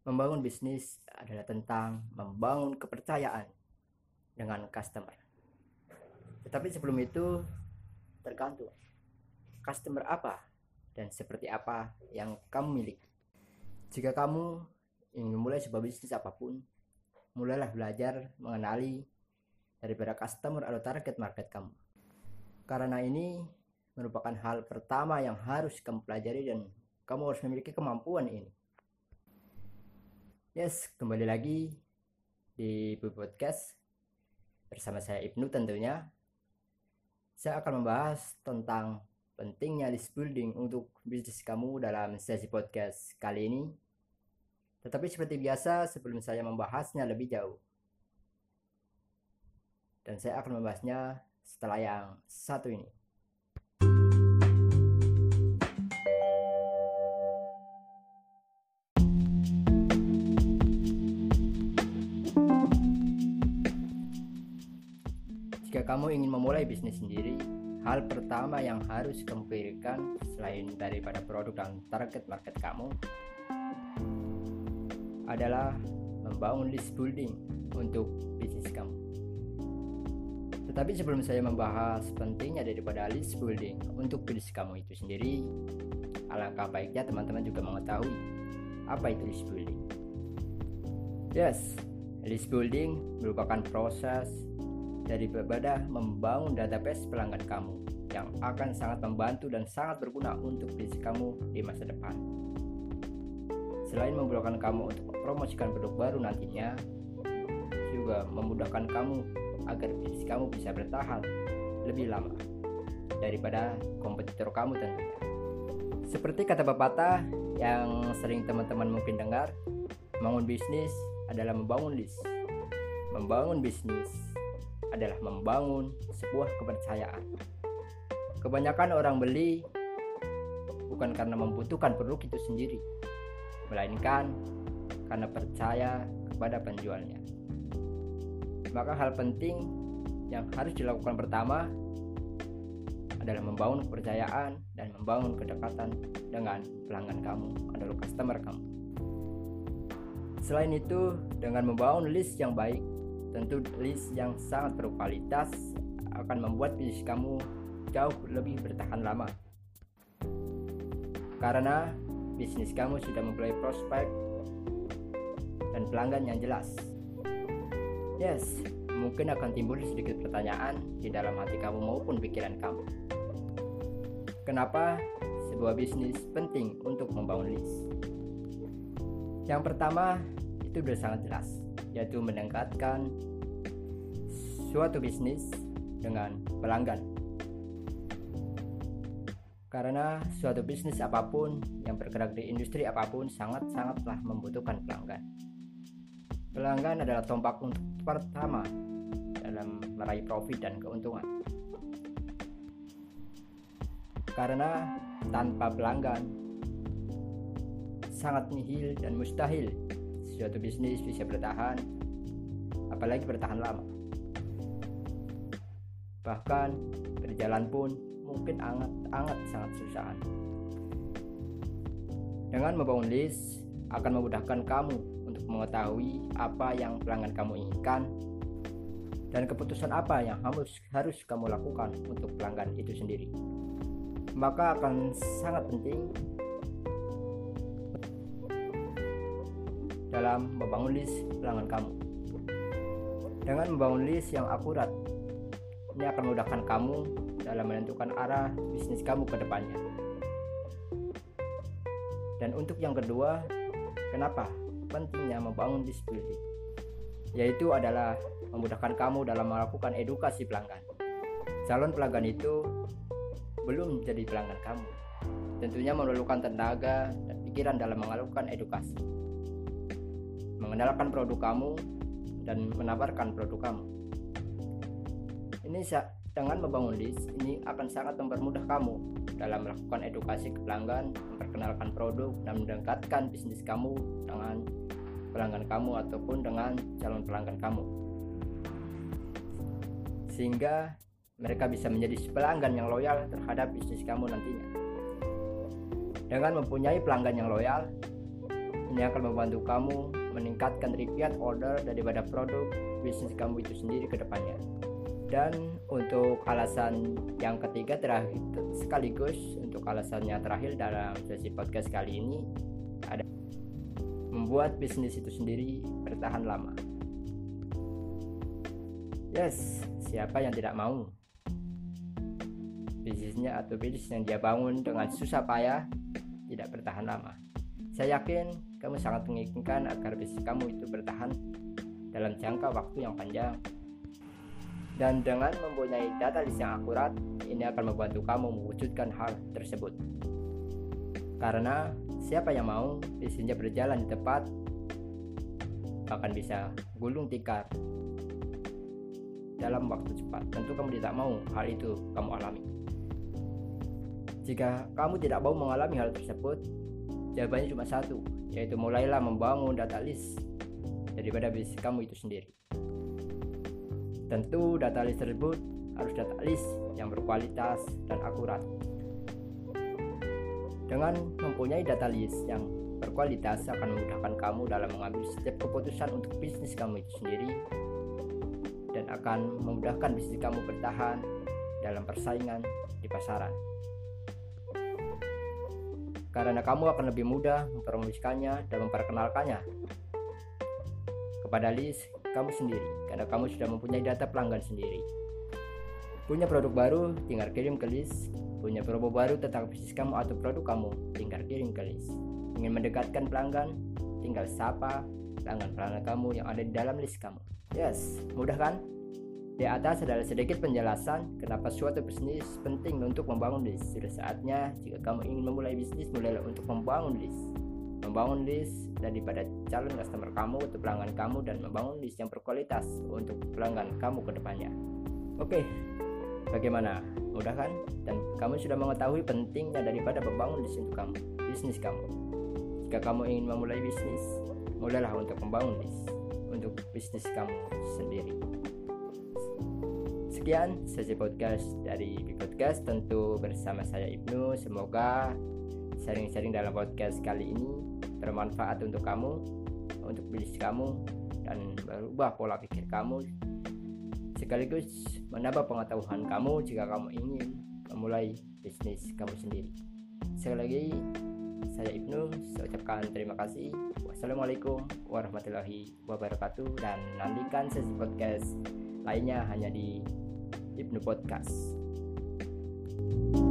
Membangun bisnis adalah tentang membangun kepercayaan dengan customer. Tetapi sebelum itu tergantung customer apa dan seperti apa yang kamu miliki. Jika kamu ingin memulai sebuah bisnis apa pun, mulailah belajar mengenali daripada customer atau target market kamu. Karena ini merupakan hal pertama yang harus kamu pelajari dan kamu harus memiliki kemampuan ini. Yes, kembali lagi di Bu Podcast bersama saya Ibnu tentunya. Saya akan membahas tentang pentingnya list building untuk bisnis kamu dalam sesi podcast kali ini. Tetapi seperti biasa sebelum saya membahasnya lebih jauh. Dan saya akan membahasnya setelah yang satu ini. Kamu ingin memulai bisnis sendiri, hal pertama yang harus kamu pikirkan selain daripada produk dan target market kamu adalah membangun list building untuk bisnis kamu. Tetapi sebelum saya membahas pentingnya daripada list building untuk bisnis kamu itu sendiri, alangkah baiknya teman-teman juga mengetahui apa itu list building. Yes, list building merupakan proses dari daripada membangun database pelanggan kamu yang akan sangat membantu dan sangat berguna untuk bisnis kamu di masa depan. Selain memudahkan kamu untuk mempromosikan produk baru nantinya, juga memudahkan kamu agar bisnis kamu bisa bertahan lebih lama daripada kompetitor kamu tentunya. Seperti kata pepatah yang sering teman-teman mungkin dengar, membangun bisnis adalah membangun list. Membangun bisnis adalah membangun sebuah kepercayaan. Kebanyakan orang beli bukan karena membutuhkan produk itu sendiri, melainkan karena percaya kepada penjualnya. Maka hal penting yang harus dilakukan pertama adalah membangun kepercayaan dan membangun kedekatan dengan pelanggan kamu atau customer kamu. Selain itu, dengan membangun list yang baik, Tentu list yang sangat berkualitas akan membuat bisnis kamu jauh lebih bertahan lama. Karena bisnis kamu sudah mempunyai prospek dan pelanggan yang jelas. Yes, mungkin akan timbul sedikit pertanyaan di dalam hati kamu maupun pikiran kamu. Kenapa sebuah bisnis penting untuk membangun list? Yang pertama, itu sudah sangat jelas yaitu mendekatkan suatu bisnis dengan pelanggan. Karena suatu bisnis apa pun yang bergerak di industri apa pun sangat-sangatlah membutuhkan pelanggan. Pelanggan adalah tombak untuk pertama dalam meraih profit dan keuntungan. Karena tanpa pelanggan sangat nihil dan mustahil suatu bisnis bisa bertahan apalagi bertahan lama. Bahkan berjalan pun mungkin sangat-sangat sangat susah. Dengan membangun list akan memudahkan kamu untuk mengetahui apa yang pelanggan kamu inginkan dan keputusan apa yang harus harus kamu lakukan untuk pelanggan itu sendiri. Maka akan sangat penting dalam membangun list pelanggan kamu. Dengan membangun list yang akurat, ini akan memudahkan kamu dalam menentukan arah bisnis kamu ke depannya. Dan untuk yang kedua, kenapa pentingnya membangun list building? Yaitu adalah memudahkan kamu dalam melakukan edukasi pelanggan. Calon pelanggan itu belum jadi pelanggan kamu. Tentunya memerlukan tenaga dan pikiran dalam melakukan edukasi mengenalkan produk kamu dan menawarkan produk kamu. Ini dengan membangun list ini akan sangat mempermudah kamu dalam melakukan edukasi ke pelanggan, memperkenalkan produk dan mendekatkan bisnis kamu dengan pelanggan kamu ataupun dengan calon pelanggan kamu. Sehingga mereka bisa menjadi pelanggan yang loyal terhadap bisnis kamu nantinya. Dengan mempunyai pelanggan yang loyal, Ini akan membantu kamu meningkatkan repeat order daripada produk bisnis kamu itu sendiri ke depannya. Dan untuk alasan yang ketiga terakhir sekaligus untuk alasannya terakhir dalam sesi podcast kali ini ada membuat bisnis itu sendiri bertahan lama. Yes, siapa yang tidak mau? Bisnisnya atau bisnis yang dia bangun dengan susah payah tidak bertahan lama. Saya yakin kamu sangat menginginkan agar bisnis kamu itu bertahan dalam jangka waktu yang panjang. Dan dengan mempunyai data list yang akurat, ini akan membantu kamu mewujudkan hal tersebut. Karena siapa yang mau bisnisnya berjalan di tepat, akan bisa gulung tikar dalam waktu cepat. Tentu kamu tidak mau hal itu kamu alami. Jika kamu tidak mau mengalami hal tersebut, jawabannya cuma satu, yaitu mulailah membangun data list daripada bisnis kamu itu sendiri. Tentu data list tersebut harus data list yang berkualitas dan akurat. Dengan mempunyai data list yang berkualitas akan memudahkan kamu dalam mengambil setiap keputusan untuk bisnis kamu itu sendiri dan akan memudahkan bisnis kamu bertahan dalam persaingan di pasaran. Karena kamu akan lebih mudah mempromosikannya dan memperkenalkannya kepada list kamu sendiri karena kamu sudah mempunyai data pelanggan sendiri. Punya produk baru, tinggal kirim ke list. Punya promo baru tentang bisnis kamu atau produk kamu, tinggal kirim ke list. Ingin mendekatkan pelanggan, tinggal sapa pelanggan-pelanggan kamu yang ada di dalam list kamu. Yes, mudah kan? Di atas adalah sedikit penjelasan kenapa suatu bisnis penting untuk membangun list. Sudah saatnya jika kamu ingin memulai bisnis, mulailah untuk membangun list. Membangun list daripada calon customer kamu atau pelanggan kamu dan membangun list yang berkualitas untuk pelanggan kamu ke depannya. Oke, bagaimana? Mudah kan? Dan kamu sudah mengetahui pentingnya daripada membangun list untuk kamu, bisnis kamu. Jika kamu ingin memulai bisnis, mulailah untuk membangun list untuk bisnis kamu sendiri. Sekian sesi podcast dari B Podcast tentu bersama saya Ibnu. Semoga sharing-sharing dalam podcast kali ini bermanfaat untuk kamu, untuk bisnis kamu dan berubah pola pikir kamu sekaligus menambah pengetahuan kamu jika kamu ingin memulai bisnis kamu sendiri. Sekali lagi saya Ibnu, saya ucapkan terima kasih. Wassalamualaikum warahmatullahi wabarakatuh dan nantikan sesi podcast lainnya hanya di Ibnu Podcast. thank you